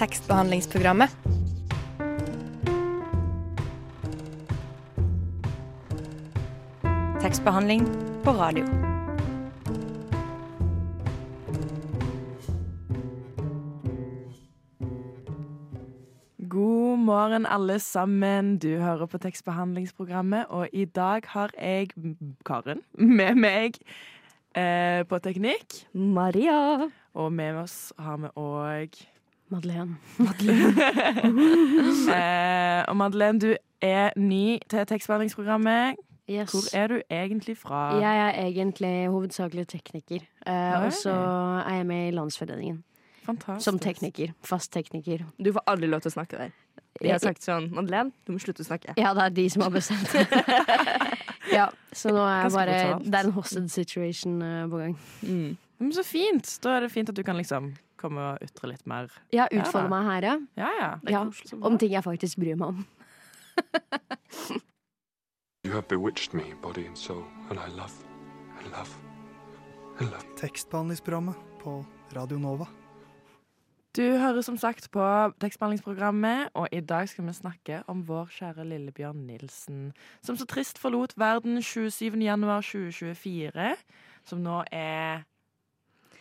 tekstbehandlingsprogrammet. Tekstbehandling på radio. God morgen, alle sammen. Du hører på tekstbehandlingsprogrammet, og i dag har jeg Karen med meg eh, på teknikk. Maria. Og med oss har vi òg Madeleine. eh, Og Madeleine, du er ny til tekstbehandlingsprogrammet. Yes. Hvor er du egentlig fra? Jeg er egentlig hovedsakelig tekniker. Eh, og så er jeg med i Landsforeningen Fantastisk. som tekniker. Fast tekniker. Du får aldri lov til å snakke der. De har sagt sånn Madeleine, du må slutte å snakke. Ja, det er de som har bestemt. ja, så nå er jeg bare. Det er en hosted situation uh, på gang. Mm. Men så fint. Da er det fint at du kan liksom komme og ytre litt mer. Ja, Ja meg her, ja. Ja, ja. Ja. koselig. Om ting jeg faktisk bryr meg om. You have bewitched me, body and soul, and I love, I love, I love. Tekstbehandlingsprogrammet på Radio Nova. Du hører som sagt på tekstbehandlingsprogrammet, og i dag skal vi snakke om vår kjære Lillebjørn Nilsen, som så trist forlot verden 27. januar 2024, som nå er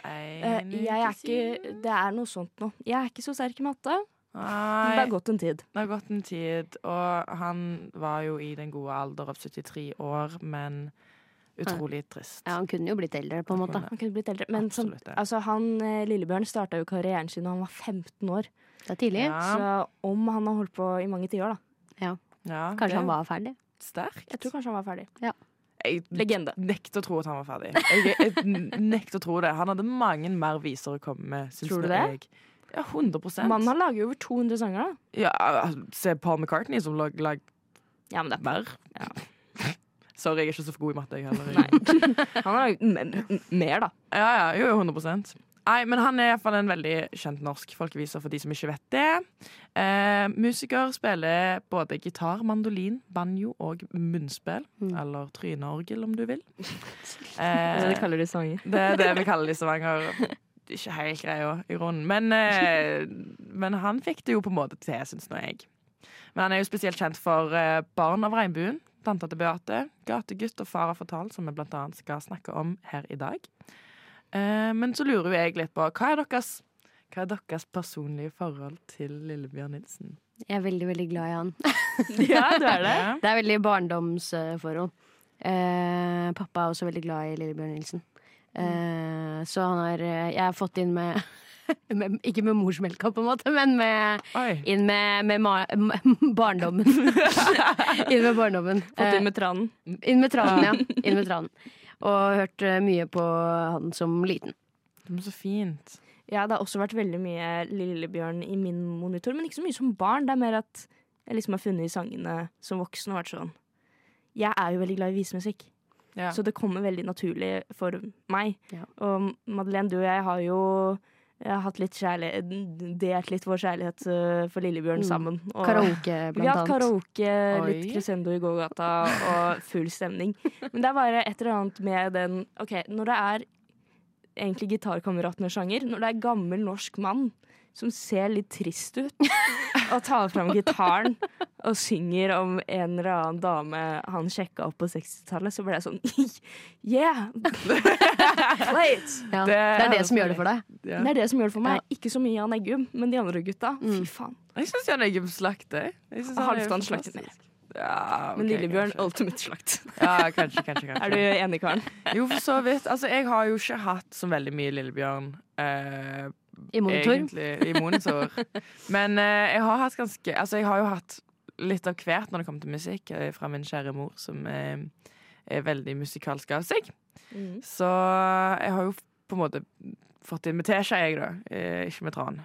Eh, en jeg er ikke Det er noe sånt nå. Jeg er ikke så sterk i matte. Nei, Det har gått en tid. det har gått en tid, og han var jo i den gode alder av 73 år, men utrolig trist. Ja, Han kunne jo blitt eldre, på en måte. Han kunne blitt eldre. Men som, Absolutt det. altså, han, eh, Lillebjørn starta jo karrieren sin da han var 15 år. Det er tidlig. Ja. Så om han har holdt på i mange tiår, da. Ja, Kanskje det han var ferdig. Sterkt. Jeg tror kanskje han var ferdig. Jeg Legende. nekter å tro at han var ferdig. Jeg, jeg nekter å tro det. Han hadde mange mer viser å komme med. Synes Tror du det? Jeg. Ja, 100 Mannen han lager jo over 200 sanger, da. Ja, altså, Se Paul McCartney, som lag, lag Ja, men det er mer. Sorry, jeg er ikke så god i matte, jeg heller. Nei. Han har laget mer, da. Ja, ja, jo, 100 Nei, men Han er i hvert fall en veldig kjent norsk folkeviser for de som ikke vet det. Eh, musiker spiller både gitar, mandolin, banjo og munnspill. Mm. Eller tryneorgel, om du vil. Er det de kaller det i sanger. Det er det vi kaller de Stavanger. Ikke helt greia i grunnen. Men, eh, men han fikk det jo på en måte til, syns nå jeg. Men han er jo spesielt kjent for eh, Barn av regnbuen, Tanta til Beate, Gategutt og Far har fortalt, som vi blant annet skal snakke om her i dag. Eh, men så lurer jo jeg litt på hva er deres, hva er deres personlige forhold til Lillebjørn Nilsen? Jeg er veldig, veldig glad i han. Ja, du er det. Det er veldig barndomsforhold. Eh, pappa er også veldig glad i Lillebjørn Nilsen. Eh, så han har eh, Jeg har fått inn med, med Ikke med morsmelka, på en måte, men med, inn med, med ma barndommen. inn med barndommen. Fått inn Eh, med tranen. inn med tranen, ja. Inn med tranen. Og hørt eh, mye på han som liten. Men så fint. Ja, det har også vært veldig mye Lillebjørn i min monitor, men ikke så mye som barn. Det er mer at jeg liksom har funnet i sangene som voksen og vært sånn Jeg er jo veldig glad i visemusikk, Ja. så det kommer veldig naturlig for meg. Ja. Og Madeleine, du og jeg har jo jeg har hatt litt kjærlighet, delt litt vår kjærlighet øh, for Lillebjørn Mm. sammen. Og Karaoke, vi blant har hatt annet. karaoke, litt Oi. crescendo i gågata og full stemning. Men det er bare et eller annet med den OK, når det er egentlig gitarkameratene-sjanger, når det er gammel norsk mann som ser litt trist ut, og tar fram gitaren og synger om en eller annen dame han sjekka opp på 60-tallet, så ble jeg sånn Yeah! Play it! Ja, Det det er det som gjør det for deg. Ja. Det er det som gjør det for meg. Ikke så mye Jan Eggum, men de andre gutta, Mm. fy faen. Jeg syns Jan Eggum slakter. Jeg synes han er Halvdan slakter fantastisk. Ja, Men Lillebjørn, kanskje. ultimate slakt. Ja, kanskje, kanskje, kanskje. Er du enig, Karen? Jo, for så vidt. Altså, jeg har jo ikke hatt så veldig mye Lillebjørn. Eh, I monitor. Egentlig, I monitor. Men eh, jeg har hatt ganske Altså, jeg har jo hatt litt av hvert når det kommer til musikk, eh, fra min kjære mor, som er, er veldig musikalsk av seg. Mm. Så jeg har jo på en måte fått inn med teskje, jeg, da. Eh, ikke med tran.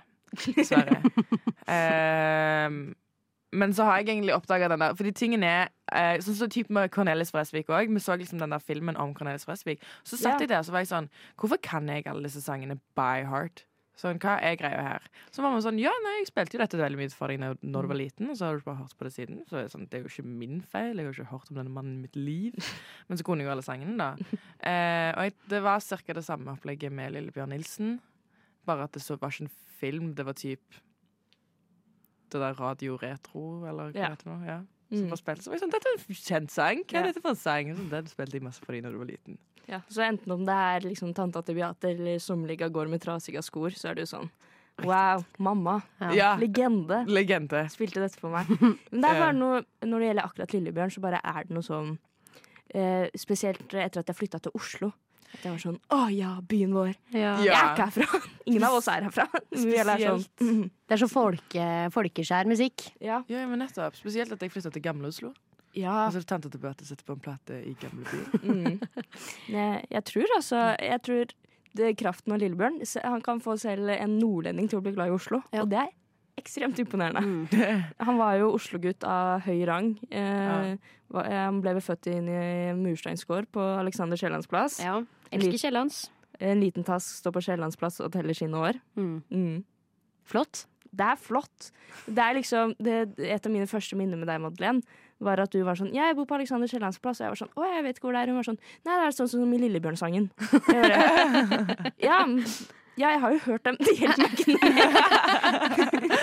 Dessverre. Eh, men så har jeg egentlig oppdaga den der Fordi tingen er eh, Sånn som typ med Cornelis Fresvik òg. Vi så liksom den der filmen om Cornelis Fresvik. Så satt yeah. jeg der så var jeg sånn Hvorfor kan jeg alle disse sangene by heart? Sånn, Hva er greia her? Så var man sånn Ja, nei, jeg spilte jo dette veldig mye for deg når, når du var liten, og så har du bare hørt på det siden. Så er det, sånn, det er jo ikke min feil. Jeg har jo ikke hørt om denne mannen i mitt liv. Men så kunne jeg jo alle sangene, da. Eh, og jeg, det var ca. det samme opplegget med Lillebjørn Nilsen. Bare at det så var ikke en film. Det var typ det der Radio Retro, eller hva Ja. heter det nå? Ja. Som Mm. var spilt. Så var jeg sånn, dette er en kjent sang. Hva Ja. er dette for en sang? Sånn, den spilte jeg masse for deg når du var liten. Ja, så enten om det er liksom tanta til Beate eller sommerliga går med trasige skor, så er det jo sånn Wow, mamma. Ja. Ja. Legende. Legende. Spilte dette for meg. Men det er bare noe, når det gjelder akkurat Lillebjørn, så bare er det noe sånn eh, Spesielt etter at jeg flytta til Oslo. At jeg var sånn Å ja, byen vår. Ja. Ja. Jeg er ikke herfra. Ingen av oss er herfra. Er sånn, mm, Det er så folke, folkeskjær musikk. ja. Ja, men nettopp. Spesielt at jeg flytta til Gamle Oslo. ja. Og så tante til jeg sitter på en plate i Gamle by. Mm. Jeg tror altså Jeg tror det kraften av Lillebjørn Han kan få selv en nordlending til å bli glad i Oslo. Ja. Og det er ekstremt imponerende. Mm. Han var jo Oslo-gutt av høy rang. Eh, Ja. Han ble født inn i mursteinsgård på Alexander Kiellands plass. Ja. Elsker Kiellands. En liten tass står på Kiellands plass og teller sine år. Mm. Mm. Flott. Det er flott. Det er liksom det, Et av mine første minner med deg, Madeleine, var at du var sånn jeg bor på Alexander Kiellands plass. Og jeg var sånn Å, jeg vet ikke hvor det er. Hun var sånn Nei, det er sånn som i Lillebjørnsangen. Ja, ja, jeg har jo hørt dem. Det hjelper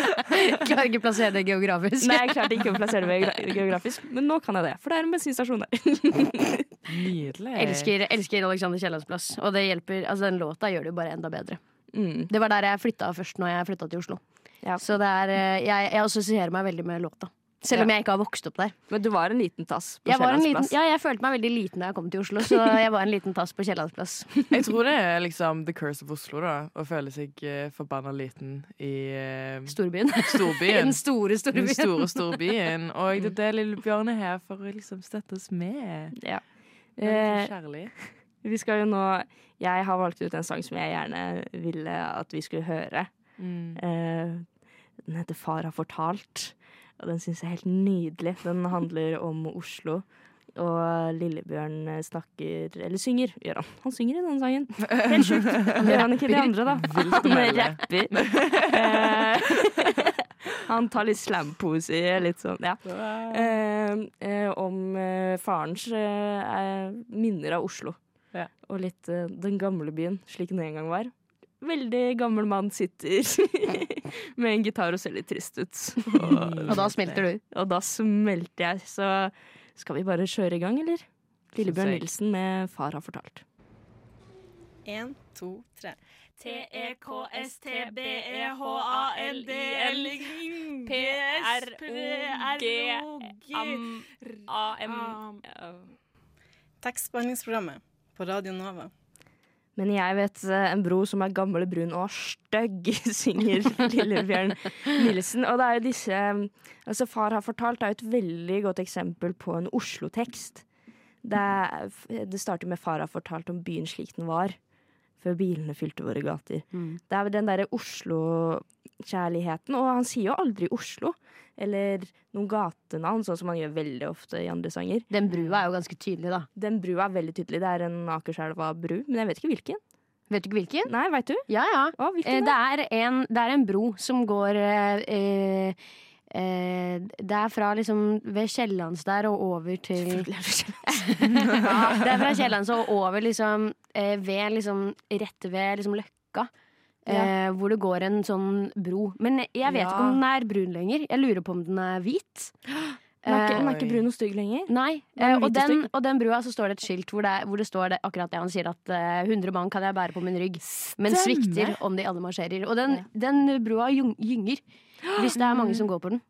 meg ikke å plassere det geografisk. Nei, jeg klarte ikke å plassere det geografisk, men nå kan jeg det. For det er en bensinstasjon der. Nydelig. Elsker, elsker Alexander Kiellands plass. Og det hjelper, altså den låta gjør det jo bare enda bedre. Mm. Det var der jeg flytta først når jeg flytta til Oslo. Ja. Så det er, eh, jeg, jeg assosierer meg veldig med låta. Selv om jeg ikke har vokst opp der. Men du var en liten tass på Jeg, Kiellands plass. ja, jeg følte meg veldig liten da jeg kom til Oslo, så jeg var en liten tass på Kiellands plass. Jeg tror det er liksom the curse of Oslo, da. Å føle seg uh, forbanna liten i uh, Storbyen. Storbyen. den store, store Den byen. store storbyen. Og det er det lille Bjørn er her for å liksom støtte oss med. Ja. Det er Eh, kjærlig. vi skal jo nå Jeg har valgt ut en sang som jeg gjerne ville at vi skulle høre. Mm. Uh, den heter 'Far har fortalt', og den syns jeg er helt nydelig. Den handler om Oslo. Og Lillebjørn snakker Eller synger, gjør han. Han synger i den sangen. Helt sjukt. Han gjør han ikke de andre, da. Han rapper. Eh, han tar litt slampoesi, litt sånn, ja. Eh, eh, om farens minner av Oslo. Og litt den gamle byen, slik den en gang var. Veldig gammel mann sitter med en gitar og ser litt trist ut. Og da smelter du. Og da smelter jeg. Så skal vi bare kjøre i gang, eller? Lillebjørn. Nilsen med 'Far har fortalt'. En, to, tre. E T-E-K-S-T-B-E-H-A-L-I-L-P-S-P-R-O-G-A-M Tekstbehandlingsprogrammet på Radio Nova. Men jeg vet eh, en bro som er gammel, brun og stygg, synger Lillebjørn Nilsen. Og det er jo disse Altså, Far har fortalt er jo et veldig godt eksempel på en Oslo-tekst. Det, det starter med 'Far har fortalt om byen slik den var', før bilene fylte våre gater. Mm. Det er den derre Oslo-kjærligheten. Og han sier jo aldri Oslo, eller noen gatenavn, sånn som han gjør veldig ofte i andre sanger. Den brua er jo ganske tydelig, da. Den brua er veldig tydelig. Det er en Akerselva-bru, men jeg vet ikke hvilken. Vet du ikke hvilken? Nei, veit du? Ja, ja. Å, Eh, hvilken Det er en, det er en bro som går eh, eh, eh, Det er fra liksom ved Kiellands der og over til ja, Det er fra Kiellands og over liksom eh, ved liksom rett ved liksom Løkka. Eh, Hvor det går en sånn bro. Men jeg vet Ja. ikke om den er brun lenger. Jeg lurer på om den er hvit. Den er, ikke, Eh, den er ikke brun og stygg lenger. Nei, Den eh, og, den, og den brua så står det et skilt hvor det, hvor det står det, akkurat det han sier at eh, 100 mann kan jeg bære på min rygg, men Stemme. svikter om de alle marsjerer. Og den, den brua gyng- gynger hvis det er mange som går på den.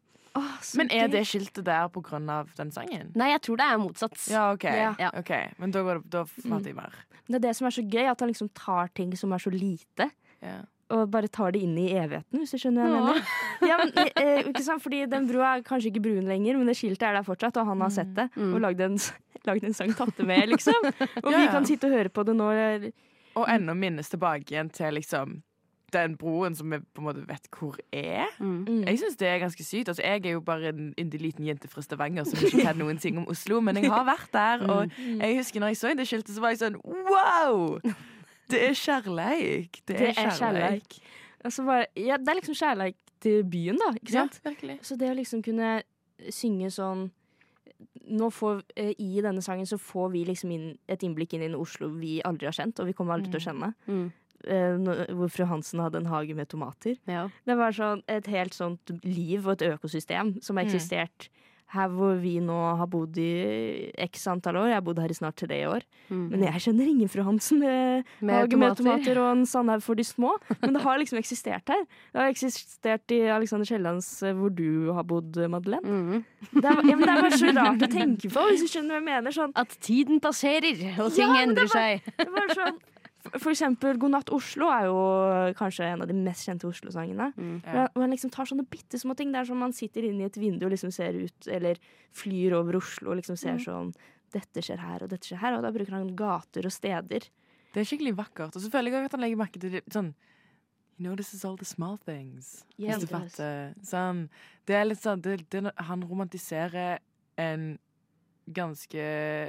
Men er det skiltet der på grunn av den sangen? Nei, jeg tror det er motsatt. Ja, OK. Ja. okay. Men da, går det, da fatter jeg mer. Det er det som er så gøy, at han liksom tar ting som er så lite, Yeah. og bare tar det inn i evigheten, hvis du skjønner hva jeg mener. Ja, men, eh, ikke sant? Fordi den brua er kanskje ikke brun lenger, men det skiltet er der fortsatt, og han har sett det. Mm. Og lagd en, lagd en sang tatt det med, liksom. Og Ja, vi kan sitte og høre på det nå. Og ennå minnes tilbake igjen til liksom den broen som vi på en måte vet hvor er. Mm. Mm. Jeg syns det er ganske sykt. Altså, jeg er jo bare en yndig liten jente fra Stavanger som ikke kan noen ting om Oslo, men jeg har vært der. Og jeg husker når jeg så det skiltet, så var jeg sånn wow! Det er kjærleik. Det er, Det er kjærleik. Altså bare, ja, det er liksom kjærleik til byen, da. Ikke Ja, virkelig. Så det å liksom kunne synge sånn nå får, eh, I denne sangen så får vi liksom inn et innblikk inn i en Oslo vi aldri har kjent, og vi kommer aldri til å kjenne. Mm. Eh, hvor fru Hansen hadde en hage med tomater. Ja. Det var sånn et helt sånt liv og et økosystem som har eksistert her hvor vi nå har bodd i x antall år. Jeg har bodd her i snart tre år. Mm. Men jeg kjenner ingen fru Hansen med, Med hage med tomater. tomater og en sandhaug for de små. Men det har liksom eksistert her. Det har eksistert i Alexander Kiellands eh, hvor du har bodd, Madeleine. Mm. Det er, ja, men det er bare så rart å tenke på, hvis du skjønner hva jeg mener. Sånn, At tiden passerer, og ting Ja, endrer det var- seg. det var sånn for- eksempel God natt Oslo er jo kanskje en av de mest kjente Oslo-sangene. Ja. Hvor han liksom tar sånne bitte små ting. Det er som man sitter inne i et vindu og liksom ser ut, eller flyr over Oslo og liksom ser sånn Dette skjer her, og dette skjer her. Og da bruker han gater og steder. Det er skikkelig vakkert. Og så føler jeg at han legger merke til det, sånn You notices all the small things. Yes, Hvis du fatter. Sånn, det er litt sånn det, det, Han romantiserer en ganske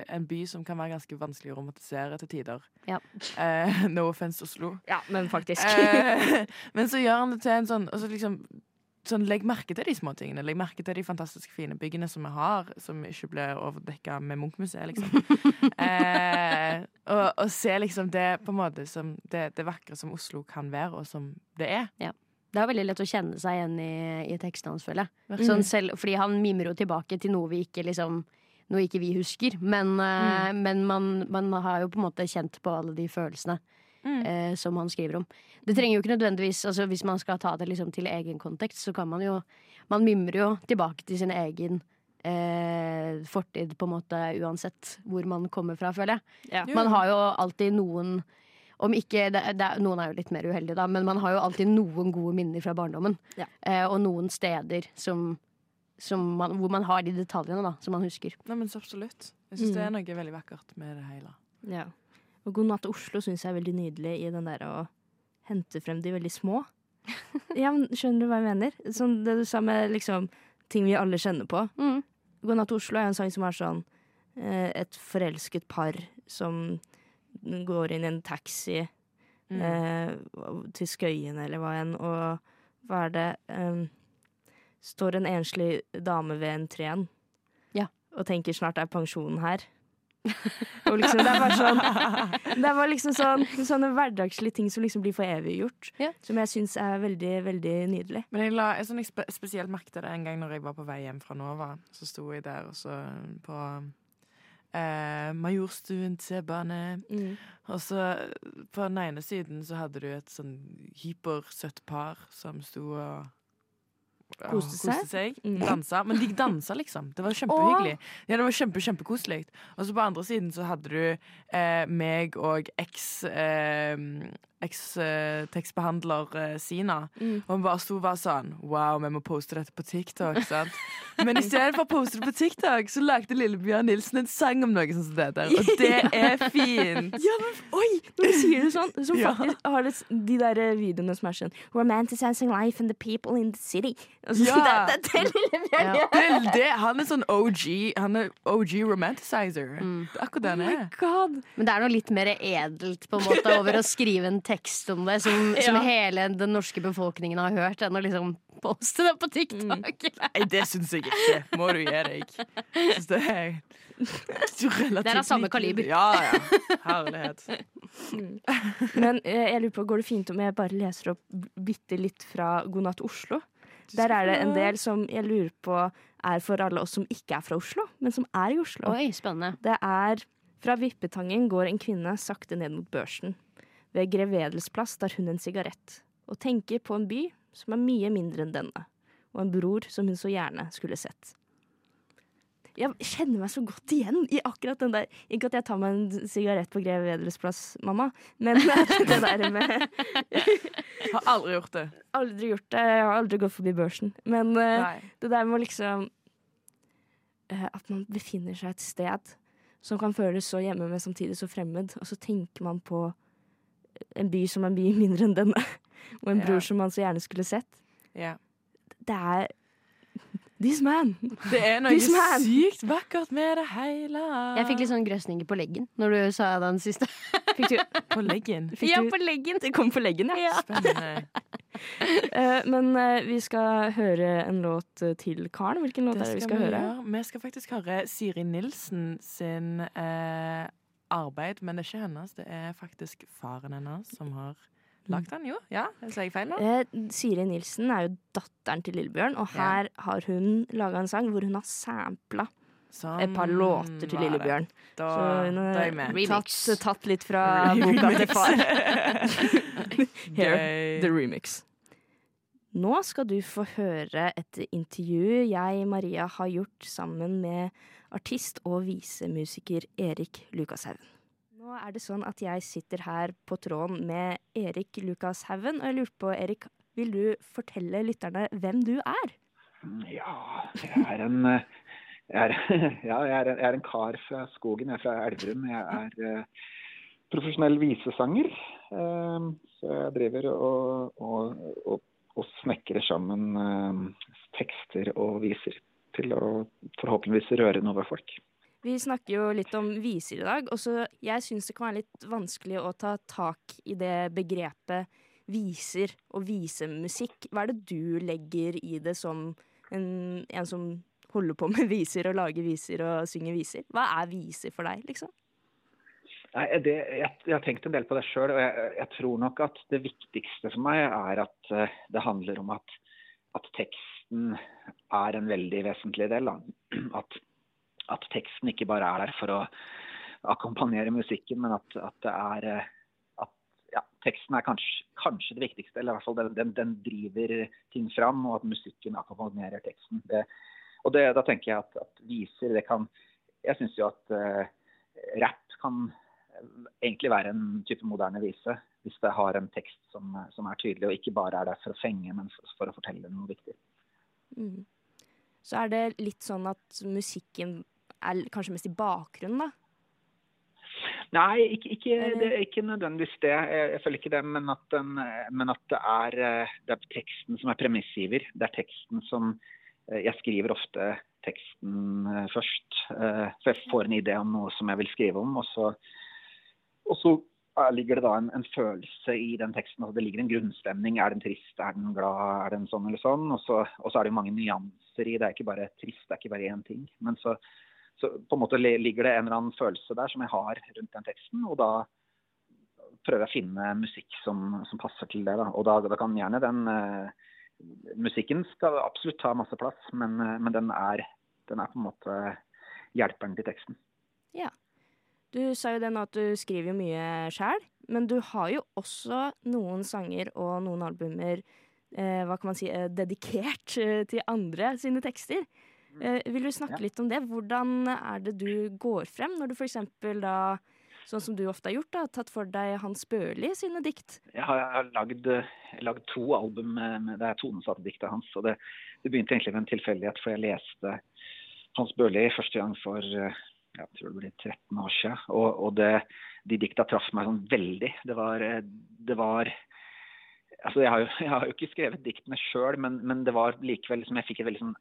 En by som kan være ganske vanskelig å romantisere til tider. Ja. Eh, no offense, Oslo. Ja, men faktisk. Eh, men så gjør han det til en sånn altså liksom, sånn, Legg merke til de små tingene. Legg merke til de fantastiske fine byggene som vi har, som ikke blir overdekka med Munch-museet, liksom. eh, og, og se liksom det på en måte som det, det vakre som Oslo kan være, og som det er. Det er veldig lett å kjenne seg igjen i, i tekstene hans, føler jeg. Sånn selv, fordi han mimrer jo tilbake til noe vi ikke liksom noe ikke vi husker. Men, eh, Mm. men man, man har jo på en måte kjent på alle de følelsene Mm. eh, som han skriver om. Det trenger jo ikke nødvendigvis altså Hvis man skal ta det liksom til egen kontekst, så kan man jo Man mimrer jo tilbake til sin egen eh, fortid, på en måte, uansett hvor man kommer fra, føler jeg. Ja. Man har jo alltid noen om ikke, det, det, er- Noen er jo litt mer uheldige, da, men man har jo alltid noen gode minner fra barndommen. Ja. Eh, og noen steder som man, hvor man har de detaljene da, som man husker. Nei, men så absolutt. Jeg syns det er Mm. noe veldig vakkert med det hele. Ja. Og God natt Oslo syns jeg er veldig nydelig i den der å hente frem de veldig små. Ja, men Skjønner du hva jeg mener? Sånn det du sa med liksom ting vi alle kjenner på. Mm. God natt Oslo er en sang som er sånn eh, et forelsket par som går inn i en taxi Mm. eh, til Skøyen eller hva enn, og hva er det em, Står en enslig dame ved entreen Ja. og tenker snart er pensjonen her. og liksom, det er bare sånn Det er bare liksom sånn, sånne hverdagslige ting som liksom blir for eviggjort. Ja. Som jeg syns er veldig, veldig nydelig. Men jeg la jeg, sånn, jeg spe, spesielt merket det en gang når jeg var på vei hjem fra Nova. Så sto jeg der og så på eh, Majorstuen T-bane. Og så på den ene siden så hadde du et sånn hypersøtt par som sto og Koste seg? seg. Mm. Dansa. Men de dansa, liksom. Det var kjempehyggelig. Ja, det var kjempe, kjempekoselig. Og så på andre siden så hadde du eh, meg og eks eh, eks-tekstbehandler eh, Sina. Mm. Og hun bare sto og var sånn Wow, vi må poste dette på TikTok. sant? Men i stedet for å poste det på TikTok, så lagde Lillebjørn Nilsen en sang om noe som det der. Og det er fint. Ja, men oi! Når du sier det sånn, så Ja. faktisk har det de der eh, videoene som er sånn Romanticizing life and the people in the city. Altså, Ja. det, det, det Lillebjørn. Ja. Det, det, han er sånn OG Han er OG romanticizer. Det er akkurat det han er. God. Men det er noe litt mer edelt på en måte over å skrive en tekst om det, som, som hele den norske befolkningen har hørt, enn å liksom poste det på TikTok. Nei, det syns jeg ikke. Må du gi deg. Det er relativt Det er av samme kaliber. Ja, ja. Herlighet. Men eh, jeg lurer på, går det fint om jeg bare leser opp bitte litt fra God natt Oslo? Der er det en del som jeg lurer på er for alle oss som ikke er fra Oslo, men som er i Oslo. Oi, spennende. Det er fra Vippetangen går en kvinne sakte ned mot børsen. Ved Grev Edels plass tar hun en sigarett, og tenker på en by som er mye mindre enn denne, og en bror som hun så gjerne skulle sett. Jeg kjenner meg så godt igjen i akkurat den der Ikke at jeg tar meg en sigarett på Grev Edels plass, mamma, men det der med Har aldri gjort det. Aldri gjort det. Jeg har aldri gått forbi børsen. Men eh, Nei. det der med å liksom eh, At man befinner seg et sted som kan føles så hjemme, men samtidig så fremmed. Og så tenker man på en by som er mye mindre enn denne. Og en Ja. bror som man så gjerne skulle sett. Ja. Det er This man. Det er noe man. sykt vakkert med det hele. Jeg fikk litt sånn grøsninger på leggen når du sa den siste. Fikk du, På leggen. fikk Ja, du på leggen. Det kom på leggen, ja. Spennende. uh, men uh, vi skal høre en låt eh, til Karen. Hvilken låt er det vi skal høre? gjøre. Vi skal faktisk høre Siri Nilsen sin eh, arbeid, men det er ikke hennes. Det er faktisk faren hennes som har Lagd den, jo. Ja, Sa jeg feil nå? Eh, Siri Nilsen er jo datteren til Lillebjørn, og Ja. her har hun laga en sang hvor hun har sampla Sånn et par låter til. Lillebjørn. Da, Så hun da er jeg har med. tatt, tatt litt fra boka til far. Here, the remix. Nå skal du få høre et intervju jeg, Maria, har gjort sammen med artist og visemusiker Erik Lukashaugen. Nå er det sånn at jeg sitter her på tråden med Erik Lukashaugen, og jeg lurte på, Erik, vil du fortelle lytterne hvem du er? Ja, jeg er en eh, jeg er, ja, jeg er, jeg er en kar fra skogen. Jeg er fra Elverum. Jeg er eh, profesjonell visesanger. Eh, så jeg driver og, og, og, og snekrer sammen eh, tekster og viser til å forhåpentligvis røre noe ved folk. Vi snakker jo litt om viser i dag, og så jeg syns det kan være litt vanskelig å ta tak i det begrepet viser og visemusikk. Hva er det du legger i det som en, en som holder på med viser og lager viser og synger viser? Hva er viser for deg, liksom? Nei, det, jeg, jeg har tenkt en del på det sjøl, og jeg, jeg tror nok at det viktigste for meg er at eh, det handler om at, at teksten er en veldig vesentlig del. At, at teksten ikke bare er der for å akkompagnere musikken, men at, at det er eh, ja, teksten er kanskje, kanskje det viktigste. Eller i hvert fall den, den, den driver ting fram, og at musikken akkompagnerer teksten. Det, og det, da tenker jeg at, at viser det kan Jeg syns jo at uh, rapp kan egentlig være en type moderne vise. Hvis det har en tekst som, som er tydelig, og ikke bare er der for å fenge, men for, for å fortelle noe viktig. Mm. Så er det litt sånn at musikken er kanskje mest i bakgrunnen, da? Nei, ikke, ikke, det, ikke nødvendigvis det. Jeg, jeg føler ikke det. Men at, den, men at det, er, eh, det er teksten som er premissgiver. Det er teksten som eh, Jeg skriver ofte teksten eh, først. For jeg får en idé om noe som jeg vil skrive om. Og så, og så eh, ligger det da en, en følelse i den teksten. Altså det ligger en grunnstemning. Er den trist, er den glad, er den sånn eller sånn? Og så, og så er det jo mange nyanser i. Det er ikke bare trist, det er ikke bare én ting. Men så, så på en måte ligger det en eller annen følelse der som jeg har rundt den teksten. Og da prøver jeg å finne musikk som, som passer til det. Da. Og da, da kan gjerne den uh, Musikken skal absolutt ta masse plass, men, uh, men den, er, den er på en måte hjelperen til teksten. Du sa jo det nå at du skriver jo mye sjæl, men du har jo også noen sanger og noen albumer eh, hva kan man si, eh, dedikert eh, til andre sine tekster. Eh, vil du snakke Ja. litt om det? Hvordan er det du går frem når du f.eks. da, sånn som du ofte har gjort, da, tatt for deg Hans Børli sine dikt? Jeg har, har lagd, lagd to album med, med det er tonesatte diktet hans. og det, det begynte egentlig med en tilfeldighet, for jeg leste Hans Børli første gang for eh, jeg tror det blir 13 år siden. Og, og det, de dikta traff meg sånn veldig. Det var, eh, det var altså jeg har, jo, jeg har jo ikke skrevet diktene sjøl, men, men det var likevel liksom, jeg fikk et veldig, sånn,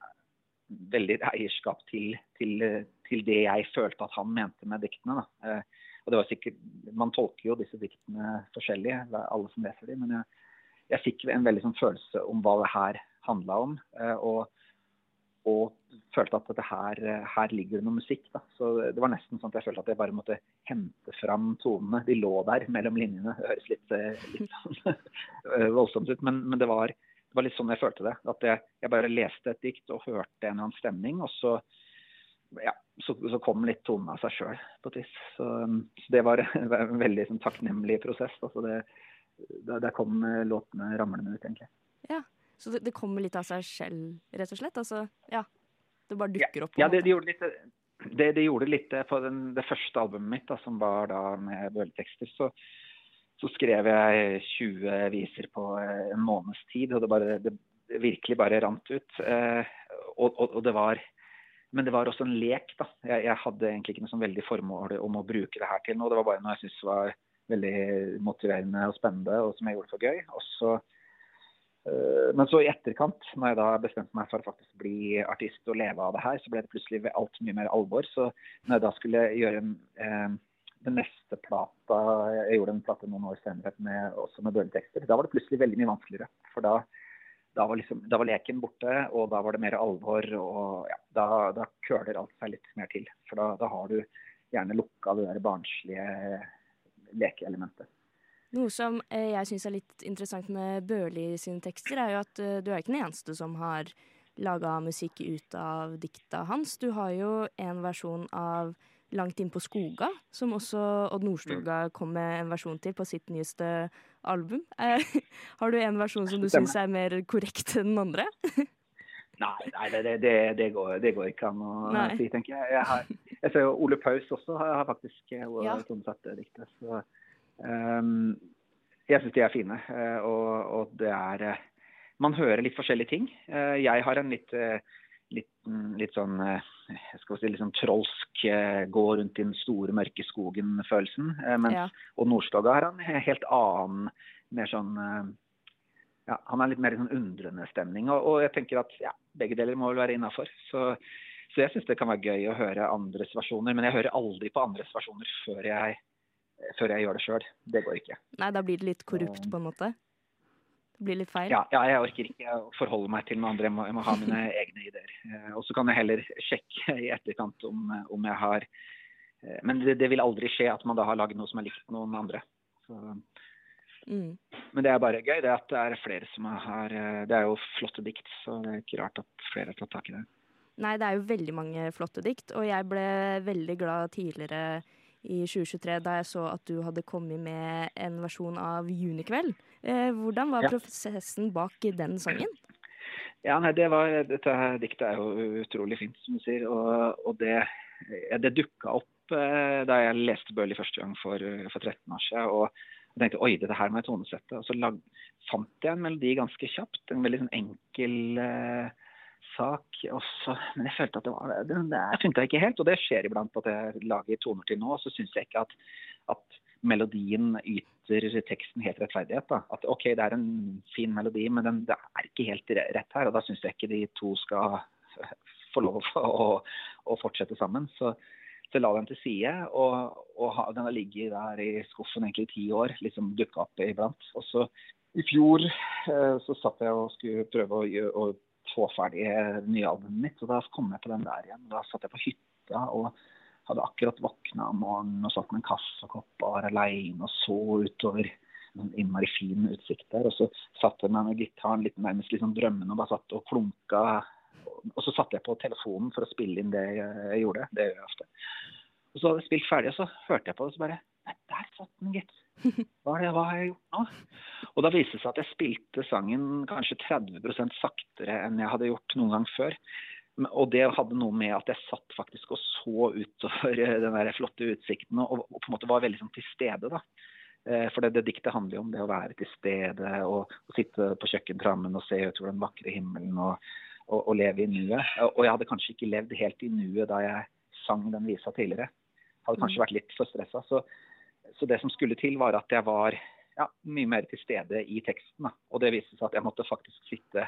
veldig eierskap til, til, til det jeg følte at han mente med diktene. Da. Eh, og det var sikkert, Man tolker jo disse diktene forskjellig, alle som leser dem. Men jeg, jeg fikk en veldig sånn følelse om hva det her handla om. eh, Og, og følte at dette her, her ligger det noe musikk. Da. Så det var nesten sånn at jeg følte at jeg bare måtte hente fram tonene. De lå der mellom linjene. Det høres litt, eh, litt sånn, eh, voldsomt ut, men, men det, var, det var litt sånn jeg følte det. At jeg, jeg bare leste et dikt og hørte en eller annen stemning, og så, ja, så, så kom litt tonene av seg sjøl på et vis. Så, um, så det var en veldig sånn, takknemlig prosess. Altså det, der, kom eh, låtene ramlende ut, egentlig. Så det, det kommer litt av seg selv, rett og slett? Altså, ja. Det bare dukker opp? Ja, det, det gjorde litt det, det gjorde litt For den, det første albumet mitt, da, som var da med bøletekster. Så, så skrev jeg 20 viser på eh, en måneds tid, og det, bare, det, virkelig bare rant ut. Eh, og, og, og det var Men det var også en lek, da. Jeg, jeg hadde egentlig ikke noe sånn veldig formål om å bruke det her til noe. Det var bare noe jeg syntes var veldig motiverende og spennende, og som jeg gjorde for gøy. Og så Men så i etterkant, når jeg da bestemte meg for å faktisk bli artist og leve av det her, så ble det plutselig alt mye mer alvor. Så når jeg da skulle gjøre eh, den neste plata Jeg gjorde en plate noen år senere med, også med bøletekster. Da var det plutselig veldig mye vanskeligere. For da, da, var, liksom, da var leken borte, og da var det mer alvor. Og ja, da, da køler alt seg litt mer til. For da, da har du gjerne lukka det der barnslige lekeelementet. Noe som eh, jeg syns er litt interessant med Børli sine tekster, er jo at eh, du er ikke den eneste som har laga musikk ut av dikta hans. Du har jo en versjon av Langt inn på skoga, som også Odd Nordstoga kom med en versjon til på sitt nyeste album. Eh, har du en versjon som du syns er mer korrekt enn den andre? Nei, nei det, det, det, går, det går ikke an å si, tenker jeg. Jeg, har, jeg ser jo Ole Paus også har, faktisk eh, Ja. diktet. Så jeg syns de er fine. eh, og, og det er eh, Man hører litt forskjellige ting. Eh, jeg har en litt Litt, litt sånn jeg skal si, litt sånn trolsk gå rundt i den store, mørke skogen-følelsen. Mens Ja. og Nordstoga har han en helt annen, mer sånn ja, Han er litt mer i sånn undrende stemning. Og, og jeg tenker at ja, begge deler må vel være innafor. Så, så jeg syns det kan være gøy å høre andres versjoner. Men jeg hører aldri på andres versjoner før jeg, før jeg gjør det sjøl. Det går ikke. Nei, da blir det litt korrupt, på en måte. Det blir litt feil. Ja, ja, jeg orker ikke å forholde meg til noen andre. Jeg må, jeg må ha mine egne ideer. Eh, og så kan jeg heller sjekke i etterkant om, om jeg har eh, Men det, det vil aldri skje at man da har lagd noe som er likt noen andre. Så, Mm. men det er bare gøy det at det er flere som har eh, Det er jo flotte dikt, så det er ikke rart at flere har tatt tak i det. Nei, det er jo veldig mange flotte dikt, og jeg ble veldig glad tidligere i 2023 da jeg så at du hadde kommet med en versjon av Junikveld. Eh, hvordan var Ja. prosessen bak den sangen? Ja, nei, det var, Dette diktet er jo utrolig fint, som du sier. Og, og det, det dukka opp eh, da jeg leste Børli første gang for, for 13 år siden. Og jeg tenkte oi, dette her må jeg tonesette. Og så lag, fant jeg en melodi ganske kjapt. En veldig sånn enkel eh, sak. også, men jeg følte at det var det, det funka ikke helt. Og det skjer iblant at jeg lager toner til nå. Så syns jeg ikke at, at melodien yter teksten helt rettferdighet. Da. At OK, det er en fin melodi, men den, det er ikke helt rett her. Og da syns jeg ikke de to skal få lov å, å fortsette sammen. Så, så la den til side. Og, og den har ligget der i skuffen egentlig i ti år. Liksom dukka opp iblant. Og så i fjor eh, så satt jeg og skulle prøve å, å få ferdig nyalbumet nye albumet mitt, og da kom jeg på den der igjen. Da satt jeg på hytta og hadde akkurat våkna om morgenen og satt med en kaffekopp og var aleine og så utover en innmari fin utsikt der. Og så satt jeg meg med gitaren litt nærmest sånn drømmende og bare satt og klunka. Og så satte jeg på telefonen for å spille inn det jeg gjorde. Det gjør jeg ofte. Og så hadde jeg spilt ferdig, og så hørte jeg på det, og så bare Nei, der satt den, gitt. Hva, er det, hva har jeg gjort nå? Og da viste det seg at jeg spilte sangen kanskje 30% saktere enn jeg hadde gjort noen gang før. Og det hadde noe med at jeg satt faktisk og så utover eh, den der flotte utsikten og, og på en måte var veldig sånn til stede. da. Eh, For det, det diktet handler jo om det å være til stede og, og sitte på kjøkkentrammen og se utover den vakre himmelen og, og, og leve i nuet. Og og jeg hadde kanskje ikke levd helt i nuet da jeg sang den visa tidligere. Hadde kanskje vært litt for stressa. Så, så det som skulle til, var at jeg var ja, mye mer til stede i teksten. Da. Og det viste seg at jeg måtte faktisk sitte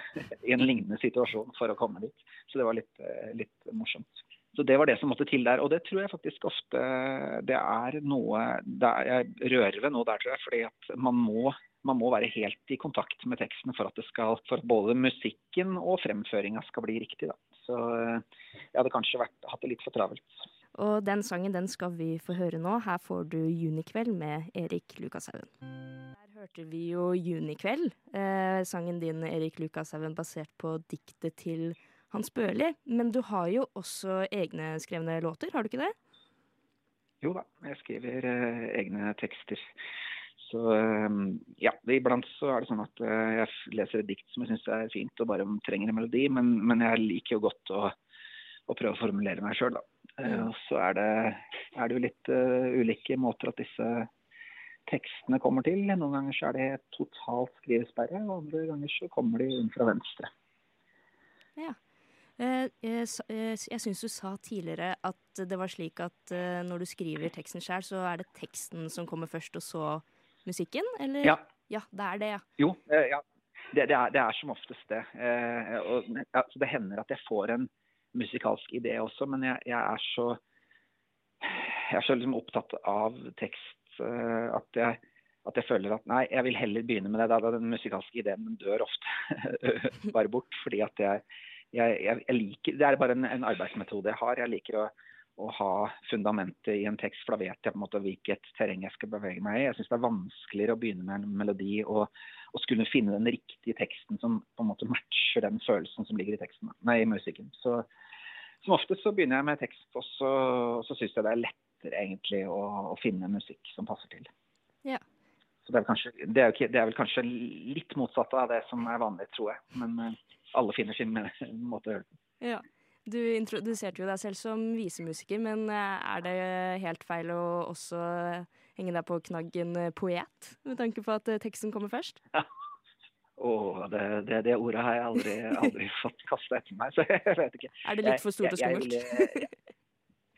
i en lignende situasjon for å komme dit. Så det var litt, eh, litt morsomt. Så det var det som måtte til der. Og det tror jeg faktisk ofte det er noe der Jeg rører ved noe der, tror jeg. Fordi at man må, man må være helt i kontakt med teksten for at, skal, for at både musikken og fremføringa skal bli riktig. Da. Så eh, jeg hadde kanskje vært, hatt det litt for travelt. Og den sangen den skal vi få høre nå. Her får du Junikveld med Erik Lukashaugen. Der hørte vi jo Junikveld, eh, sangen din Erik Lukashaugen basert på diktet til Hans Børli. Men du har jo også egne skrevne låter, har du ikke det? Jo da, jeg skriver eh, egne tekster. Så eh, ja, iblant så er det sånn at eh, jeg leser et dikt som jeg syns er fint og bare trenger en melodi, men, men jeg liker jo godt å, å prøve å formulere meg sjøl, da. Eh, og så er det, er det jo litt uh, ulike måter at disse tekstene kommer til. Noen ganger så er det totalt skrivesperre, og andre ganger så kommer de inn fra venstre. Ja. jeg eh, syns du sa tidligere at det var slik at når du skriver teksten sjøl, så er det teksten som kommer først, og så musikken? Eller? Ja. Ja, det er det, ja. Jo, ja. Det, det, er, det er som oftest det. Og, ja, så det hender at jeg får en musikalsk idé også, men jeg, jeg er så jeg er så liksom opptatt av tekst uh, at, jeg, at jeg føler at nei, jeg vil heller begynne med det. Da, den musikalske ideen den dør ofte bare bort. fordi at jeg, jeg liker Det er bare en, en arbeidsmetode jeg har. Jeg liker å, å ha fundamentet i en tekst, for da vet jeg på en måte hvilket terreng jeg skal bevege meg i. Jeg syns det er vanskeligere å begynne med en melodi og, og skulle finne den riktige teksten som på en måte matcher den følelsen som ligger i teksten, nei, i musikken. Så som oftest så begynner jeg med tekst, og så, så syns jeg det er lettere egentlig å, å finne musikk som passer til. Ja. Så det er, kanskje, det, er ikke, det er vel kanskje litt motsatt av det som er vanlig, tror jeg. Men eh, alle finner sin måte å gjøre det på. Ja. Du introduserte jo deg selv som visemusiker, men eh, er det helt feil å også henge deg på knaggen eh, poet, med tanke på at eh, teksten kommer først? Åh, det, det, det ordet har jeg aldri, aldri fått kasta etter meg, så jeg vet ikke. Er det litt for stort og skummelt? jeg-? Jeg,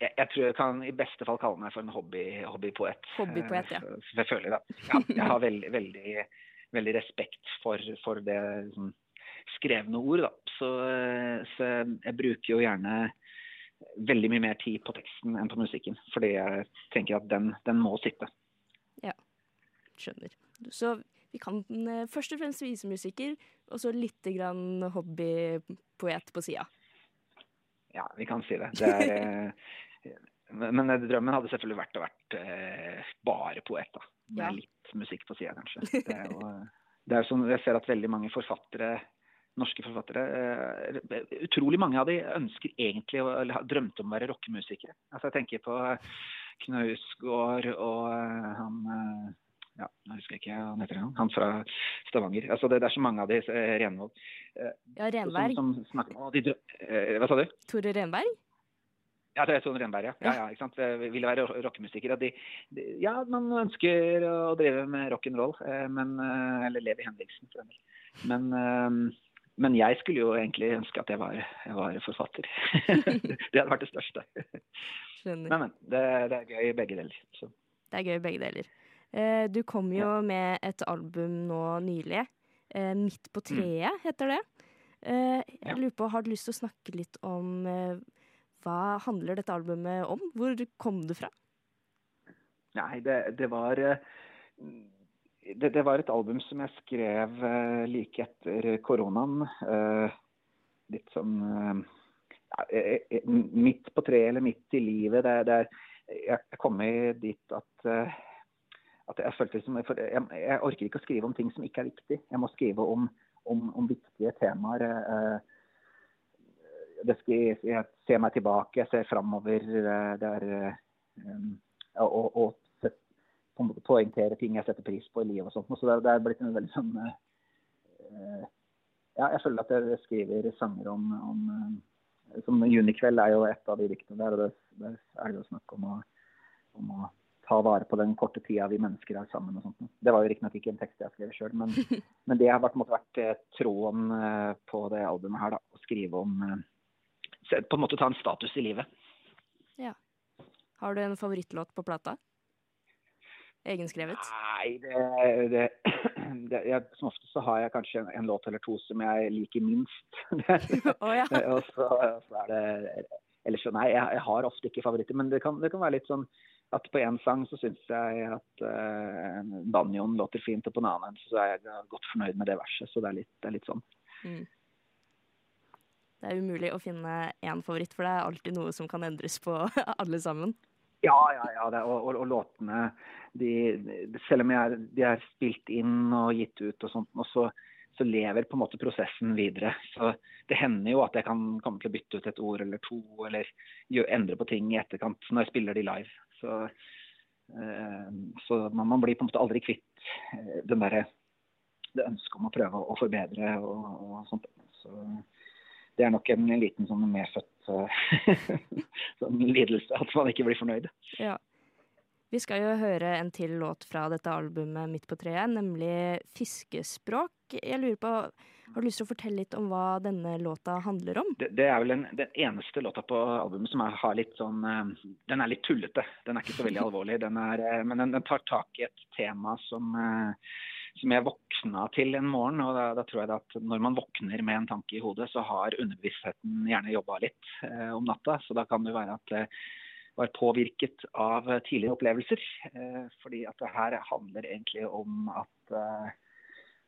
jeg, jeg tror jeg kan i beste fall kalle meg for en hobby, hobbypoet. Hobbypoet, ja. Eh, Selvfølgelig, da. Ja, jeg har veldig, veldig, veldig respekt for, for det liksom, skrevne ord. Så, eh, så jeg bruker jo gjerne veldig mye mer tid på teksten enn på musikken. Fordi jeg tenker at den, den må sitte. Ja, Skjønner. Så vi kan eh, først og fremst visemusiker, og så lite grann hobbypoet på sida. Ja, vi kan si det. det er, eh, men men drømmen hadde selvfølgelig vært å vært bare poet, da. Med Ja. litt musikk på sida, kanskje. Det er jo, det er jo sånn, jeg ser at veldig mange forfattere, norske forfattere, eh, utrolig mange av de ønsker egentlig eller drømte om å være rockemusikere. Altså, jeg tenker på Knausgård og eh, han eh, ja, jeg husker ikke han heter, han, han fra Stavanger. Altså, det, det er så mange av de, eh, Renvold. eh, Ja, som, Renberg. som snakker og de eh, Hva sa du? Tore Renberg? Ja, det er Tone Renberg, ja. ja, ja ikke sant? Ville være ro- rockemusikere. De, de, ja, man ønsker å drive med rock'n'roll, eh, men eh, Eller Levi Henriksen, for del. Men, eh, men jeg skulle jo egentlig ønske at jeg var, jeg var forfatter. det hadde vært det største. Skjønner. Men, men. Det, det er gøy begge deler. Så. Det er gøy begge deler. Eh, Du kom jo med et album nå nylig. Eh, Midt på treet heter det. Eh, Jeg Ja. lurer på, Har du lyst til å snakke litt om eh, hva handler dette albumet om? Hvor kom det fra? Nei, det, det var eh, det, det var et album som jeg skrev eh, like etter koronaen. eh, litt sånn ja, Midt på treet eller midt i livet. Det, det jeg kom dit at, at jeg følte som jeg, jeg orker ikke å skrive om ting som ikke er viktig. Jeg må skrive om, om, om viktige temaer. skal, jeg ser meg tilbake, jeg ser framover. Det er og, og på en måte poengtere ting jeg setter pris på i livet og sånt. Så det, det er blitt en veldig sånn uh, Ja, jeg føler at jeg skriver sanger om, om uh, Som 'Junikveld' er jo et av de diktene der. og det, Der er det jo snakk om å, om å ta vare på den korte tida vi mennesker har sammen. og sånt. Det var jo riktignok ikke en tekst jeg skrev sjøl, men, men det har vært, måte vært eh, tråden eh, på det albumet her. da, Å skrive om På en måte ta en status i livet. Ja. Har du en favorittlåt på plata? Egenskrevet? Nei, det, det, det jeg, Som ofte så har jeg kanskje en, en låt eller to som jeg liker minst. Å ja. og så, så er det Ellers så nei, jeg, jeg har ofte ikke favoritter. Men det kan, det kan være litt sånn at på én sang så syns jeg at uh, banjoen låter fint, og på en annen så er jeg godt fornøyd med det verset. Så det er litt, det er litt sånn. Mm. Det er umulig å finne én favoritt, for det er alltid noe som kan endres på alle sammen. Ja, ja, ja. Det, og, og, og låtene de, Selv om er, de er spilt inn og gitt ut og sånt, og så, så lever på en måte prosessen videre. Så det hender jo at jeg kan komme til å bytte ut et ord eller to, eller gjør, endre på ting i etterkant når jeg spiller de live. Så, eh, så man, man blir på en måte aldri kvitt eh, den derre det ønsket om å prøve å forbedre og, og sånt. Så det er nok en liten sånn medfødt sånn lidelse at man ikke blir fornøyd. Ja. Vi skal jo høre en til låt fra dette albumet Midt på treet, nemlig 'Fiskespråk'. Jeg lurer på, Har du lyst til å fortelle litt om hva denne låta handler om? Det, det er vel en, den eneste låta på albumet som er, har litt sånn eh, Den er litt tullete. Den er ikke så veldig alvorlig. Den er, eh, men den, den tar tak i et tema som, eh, som jeg våkna til en morgen. og da, da tror jeg at Når man våkner med en tanke i hodet, så har underbevisstheten gjerne jobba litt eh, om natta. Så da kan det være at det var påvirket av eh, tidligere opplevelser. Eh, fordi at det her handler egentlig om at eh,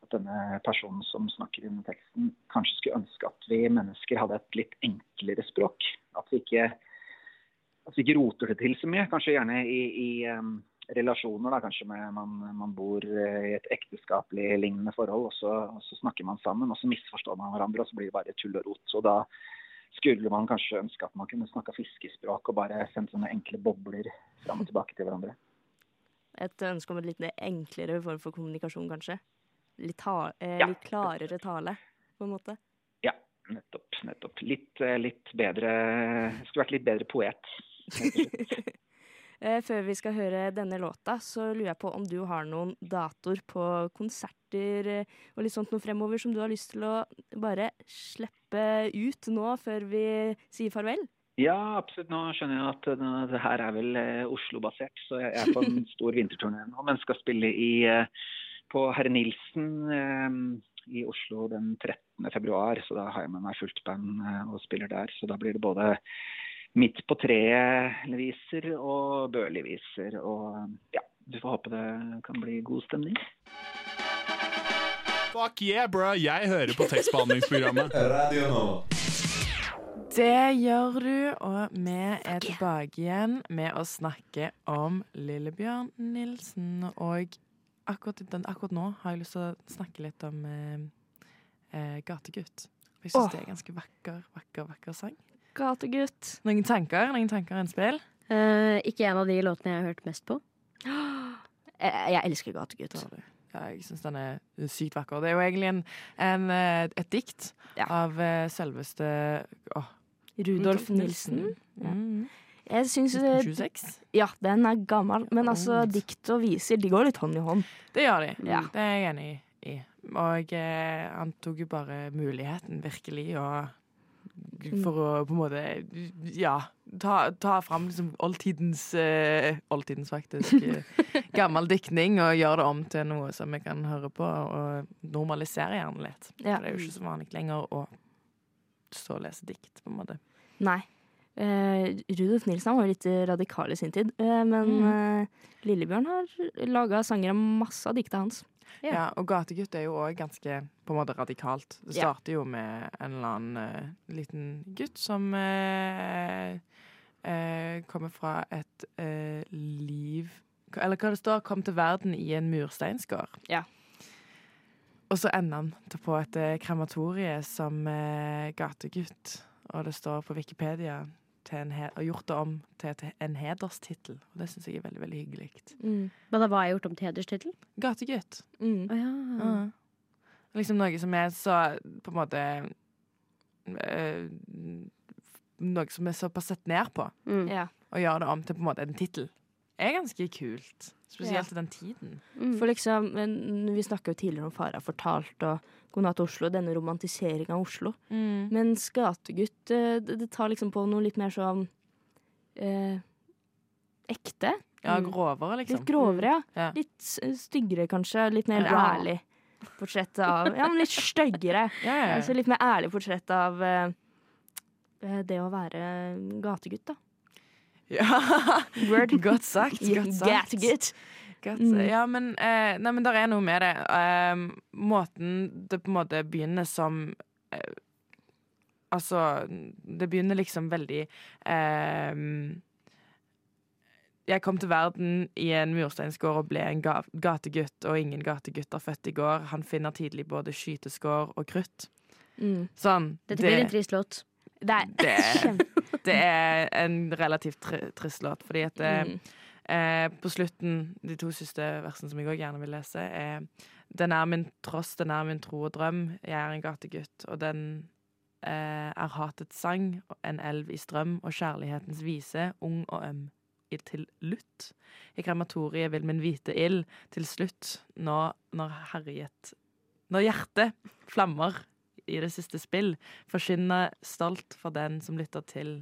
at denne personen som snakker under teksten, kanskje skulle ønske at vi mennesker hadde et litt enklere språk. At vi ikke, at vi ikke roter det til så mye. Kanskje gjerne i, i em, relasjoner, da, kanskje med man, man bor eh, i et ekteskapelig lignende forhold, og så, og så snakker man sammen, og så misforstår man hverandre, og så blir det bare tull og rot. Så da skulle man kanskje ønske at man kunne snakka fiskespråk og bare sendt sånne enkle bobler fram og tilbake til hverandre. Et ønske om et litt enklere form for kommunikasjon, kanskje? Litt, ta eh, litt klarere tale, på en måte? Ja, nettopp. nettopp. Litt, eh, litt bedre Skulle vært litt bedre poet. Eh, Før vi skal høre denne låta, så lurer jeg på om du har noen datoer på konserter eh, og litt sånt noe fremover som du har lyst til å bare slippe ut nå, før vi sier farvel? Ja, absolutt. Nå skjønner jeg at eh, det her er vel Oslo-basert, så jeg er på en stor vinterturné nå, men skal spille i, på Herre Nilsen i Oslo den 13. februar. Så da har jeg med meg fullt band og spiller der. Så da blir det både Midt på treet-viser og Børli-viser. Og ja, du får håpe det kan bli god stemning. Fuck yeah, bro! Jeg hører på tekstbehandlingsprogrammet. Radio nå. Det gjør du, og vi er tilbake igjen med å snakke om Lillebjørn Nilsen. Og akkurat, den, akkurat nå har jeg lyst til å snakke litt om eh, eh, Gategutt. Jeg syns det er en ganske vakker, vakker, vakker sang. Gategutt. Noen tanker? Noen tanker innspill? Uh, ikke en av de låtene jeg har hørt mest på. Jeg, jeg elsker Gategutt. Ja, jeg syns den er sykt vakker. Det er jo egentlig en, en, eh, et dikt Ja. av eh, selveste oh. Rudolf Nilsen. Ja. Mm. Jeg syns eh, 26. Ja, den er gammel, men altså, dikt og viser de går litt hånd i hånd. Det gjør de. Ja. Det er jeg enig i. Og eh, han tok jo bare muligheten, virkelig, og for å på en måte Ja, ta, ta fram liksom oldtidens eh, Oldtidens, faktisk. eh, gammel diktning og gjøre det om til noe som vi kan høre på, og normalisere gjerne litt. Ja. For det er jo ikke så vanlig lenger å stå og lese dikt, på en måte. Nei. Eh, Rudolf Nilsen var var litt radikal i sin tid, uh, men Mm. eh, Lillebjørn har laga sanger av masse av dikta hans. Ja. Ja. og Gategutt er jo òg ganske på en måte radikalt. Det Ja. starter jo med en eller annen liten gutt som eh, eh, kommer fra et eh, liv Eller hva det står, kom til verden i en mursteinsgård. Ja. Og så ender han til- på et krematorie som gategutt. Og det står på Wikipedia til en he og gjort det om til, til en hederstittel. Og det syns jeg er veldig veldig hyggelig. Mm. Men da, hva er gjort om til hederstittel? Gategutt. Mm. Oh, ja. Ja. Liksom noe som er så på en måte øh, Noe som er såpass sett ned på, Mm. Ja. og gjøre det om til på en måte en tittel, er ganske kult. Spesielt Ja. i den tiden. Mm. For liksom, men Vi snakka jo tidligere om Farah fortalt og God natt Oslo, denne romantiseringa av Oslo. Mens Gategutt, eh, det, det tar liksom på noe litt mer sånn eh, ekte. Ja, Mm. grovere, liksom. Litt grovere, ja. Ja. Litt styggere, kanskje. Litt mer Ja. ærlig portrett av Ja, men litt styggere. Ja, ja, ja. Altså litt mer ærlig portrett av eh, eh, det å være gategutt, da. Ja. Word. Godt sagt. Godt sagt. Get Godt. Mm. Ja, men, eh, nei, men der er noe med det. Eh, måten det på en måte begynner som eh, Altså, det begynner liksom veldig eh, Jeg kom til verden i en mursteinsgård og ble en ga gategutt, og ingen gategutter født i går. Han finner tidlig både skyteskår og krutt. Mm. Sånn. Dette blir en trist låt. Det er det, det er en relativt tri trist låt, fordi at eh, Mm. Eh, på slutten, de to siste versene som jeg òg gjerne vil lese, er Den er min tross, den er min tro og drøm. Jeg er en gategutt, og den eh, er hatets sang, en elv i strøm, og kjærlighetens vise, ung og øm. Til lutt. I krematoriet vil min hvite ild til slutt, nå når herjet Når hjertet flammer i det siste spill, forkynne stolt for den som lytter til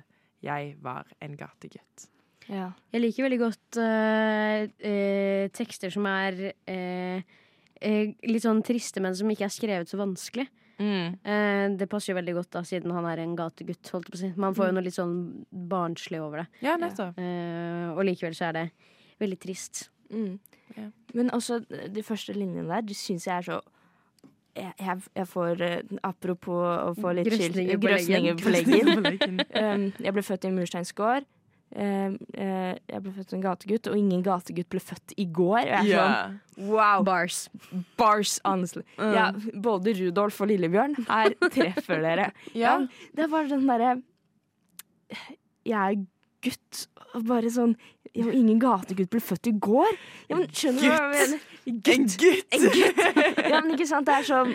Jeg var en gategutt. Ja. Jeg liker veldig godt uh, eh, tekster som er eh, eh, litt sånn triste, men som ikke er skrevet så vanskelig. Mm. Eh, det passer jo veldig godt, da, siden han er en gategutt. Holdt på å si. Man får Mm. jo noe litt sånn barnslig over det. Ja, nettopp. Eh, og likevel så er det veldig trist. Mm. Ja. Men også de første linjene der, de syns jeg er så jeg, jeg, jeg får eh, Apropos å få litt Grøsninger på grøsninger på leggen. På leggen. Um, jeg ble født i en mursteinsgård. eh, uh, Jeg ble født som en gategutt, og ingen gategutt ble født i går. Og jeg yeah. Ja. sånn wow. Bars. Bars, honestly. Mm. Ja, både Rudolf og Lillebjørn. Her treffer dere. Ja. Ja, det var den derre Jeg er gutt, og bare sånn ja, men Ingen gategutt ble født i går. Ja, men Skjønner du hva jeg mener? En gutt! En gutt. Ja, men ikke sant, det er sånn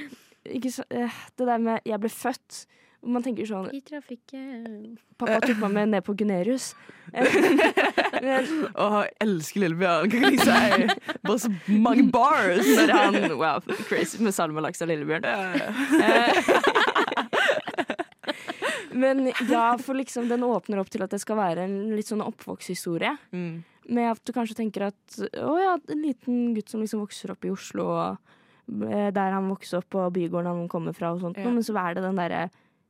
ikke så, eh, Det der med 'jeg ble født' Man tenker sånn I trafikken Pappa tok meg med ned på Gunerius. Men, Å, jeg elsker Lillebjørn. Hva kan jeg si? Bare så mange bars! når han Wow, crazy med salmelaks og Lillebjørn. Eh, Men ja, for liksom den åpner opp til at det skal være en litt sånn oppvoksthistorie. Mm. Med at du kanskje tenker at å ja, en liten gutt som liksom vokser opp i Oslo, og eh, der han vokste opp, og bygården han kommer fra, og sånt. Ja. Men så er det den derre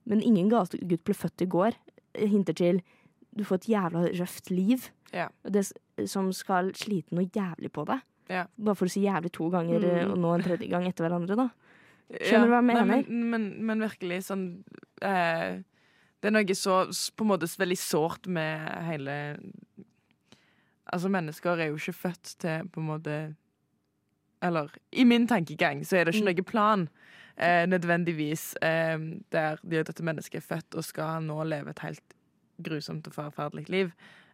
Men ingen gategutt ble født i går. Hinter til du får et jævla røft liv. Ja. Det, som skal slite noe jævlig på deg. Ja. Bare for å si jævlig to ganger, eh, Mm. og nå en tredje gang etter hverandre, da. Skjønner du hva jeg mener? Men, men, men virkelig sånn eh, Det er noe så på en måte veldig sårt med hele Altså, mennesker er jo ikke født til på en måte Eller i min tankegang så er det ikke noen noe plan eh, nødvendigvis eh, der de, dette mennesket er født og skal nå leve et helt grusomt og forferdelig liv.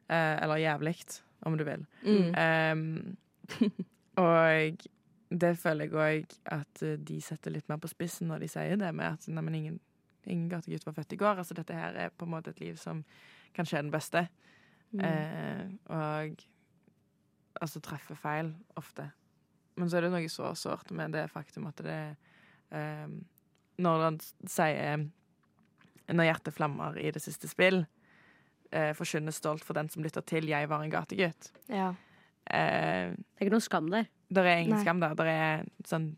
Eh, eller jævlig, om du vil. Mm. Ehm, og det føler jeg òg at eh, de setter litt mer på spissen når de sier det med at nei, men ingen, ingen gategutt var født i går. Altså dette her er på en måte et liv som kanskje er den beste. Mm. Eh, og altså treffer feil ofte. Men så er det noe så sårt med det faktum at det eh, Når han sier Når hjertet flammer i det siste spill, eh, forkynner stolt for den som lytter til 'Jeg var en gategutt'. Ja. Eh, Det er ikke noe skam der. Det er ingen Nei. skam der. Det er sånn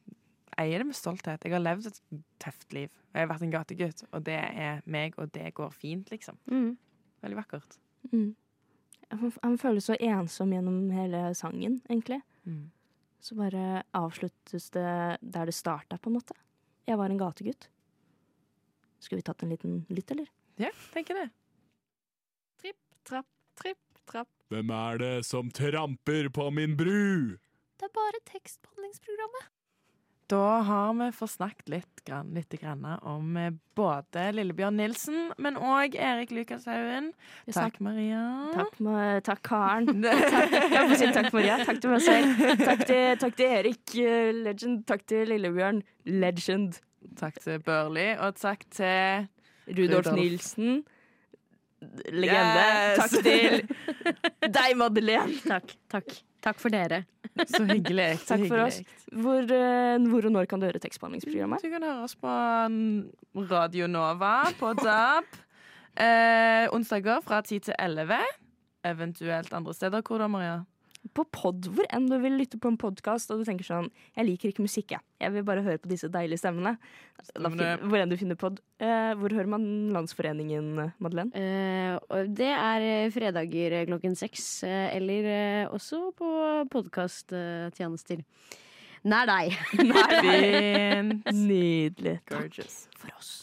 eier det med stolthet. Jeg har levd et tøft liv. Jeg har vært en gategutt, og det er meg, og det går fint, liksom. Mm. Veldig vakkert. Mm. Han, føles så ensom gjennom hele sangen, egentlig. Mm. Så bare avsluttes det der det starta, på en måte. Jeg var en gategutt. Skulle vi tatt en liten lytt, eller? Ja, tenker det. Tripp, trapp, tripp, trapp. Hvem er det som tramper på min bru? Det er bare tekstbehandlingsprogrammet. Da har vi fått snakket litt, grann, litt grann om eh, både Lillebjørn Nilsen, men òg Erik Lukashaugen. Takk, Maria. Takk, Ma- takk Karen. takk, jeg si takk, Maria. Takk til meg selv. Takk til, takk til Erik, eh, legend. Takk til Lillebjørn, legend. Takk til Børli, og takk til Rudolf, Rudolf. Nilsen, legende. Yes! Takk til deg, Madeleine. Takk. Takk. Takk for dere. Så hyggelig. så Takk for oss. Hvor, eh, hvor og når kan du høre tekstbehandlingsprogrammet? Du kan høre oss på mm, Radio Nova på DAB. Eh, onsdager fra 10 til 11. Eventuelt andre steder. Hvor da, Maria? På pod, hvor enn du vil lytte på en podkast og du tenker sånn Jeg liker ikke musikk, jeg. Jeg vil bare høre på disse deilige stemmene. Da fin- Hvor enn du finner pod. Eh, hvor hører man Landsforeningen, Madeleine? Eh, det er eh, fredager eh, klokken seks, eh, eller eh, også på podkasttjenester. Nær deg. Fint. Nydelig. Gorgeous. For oss.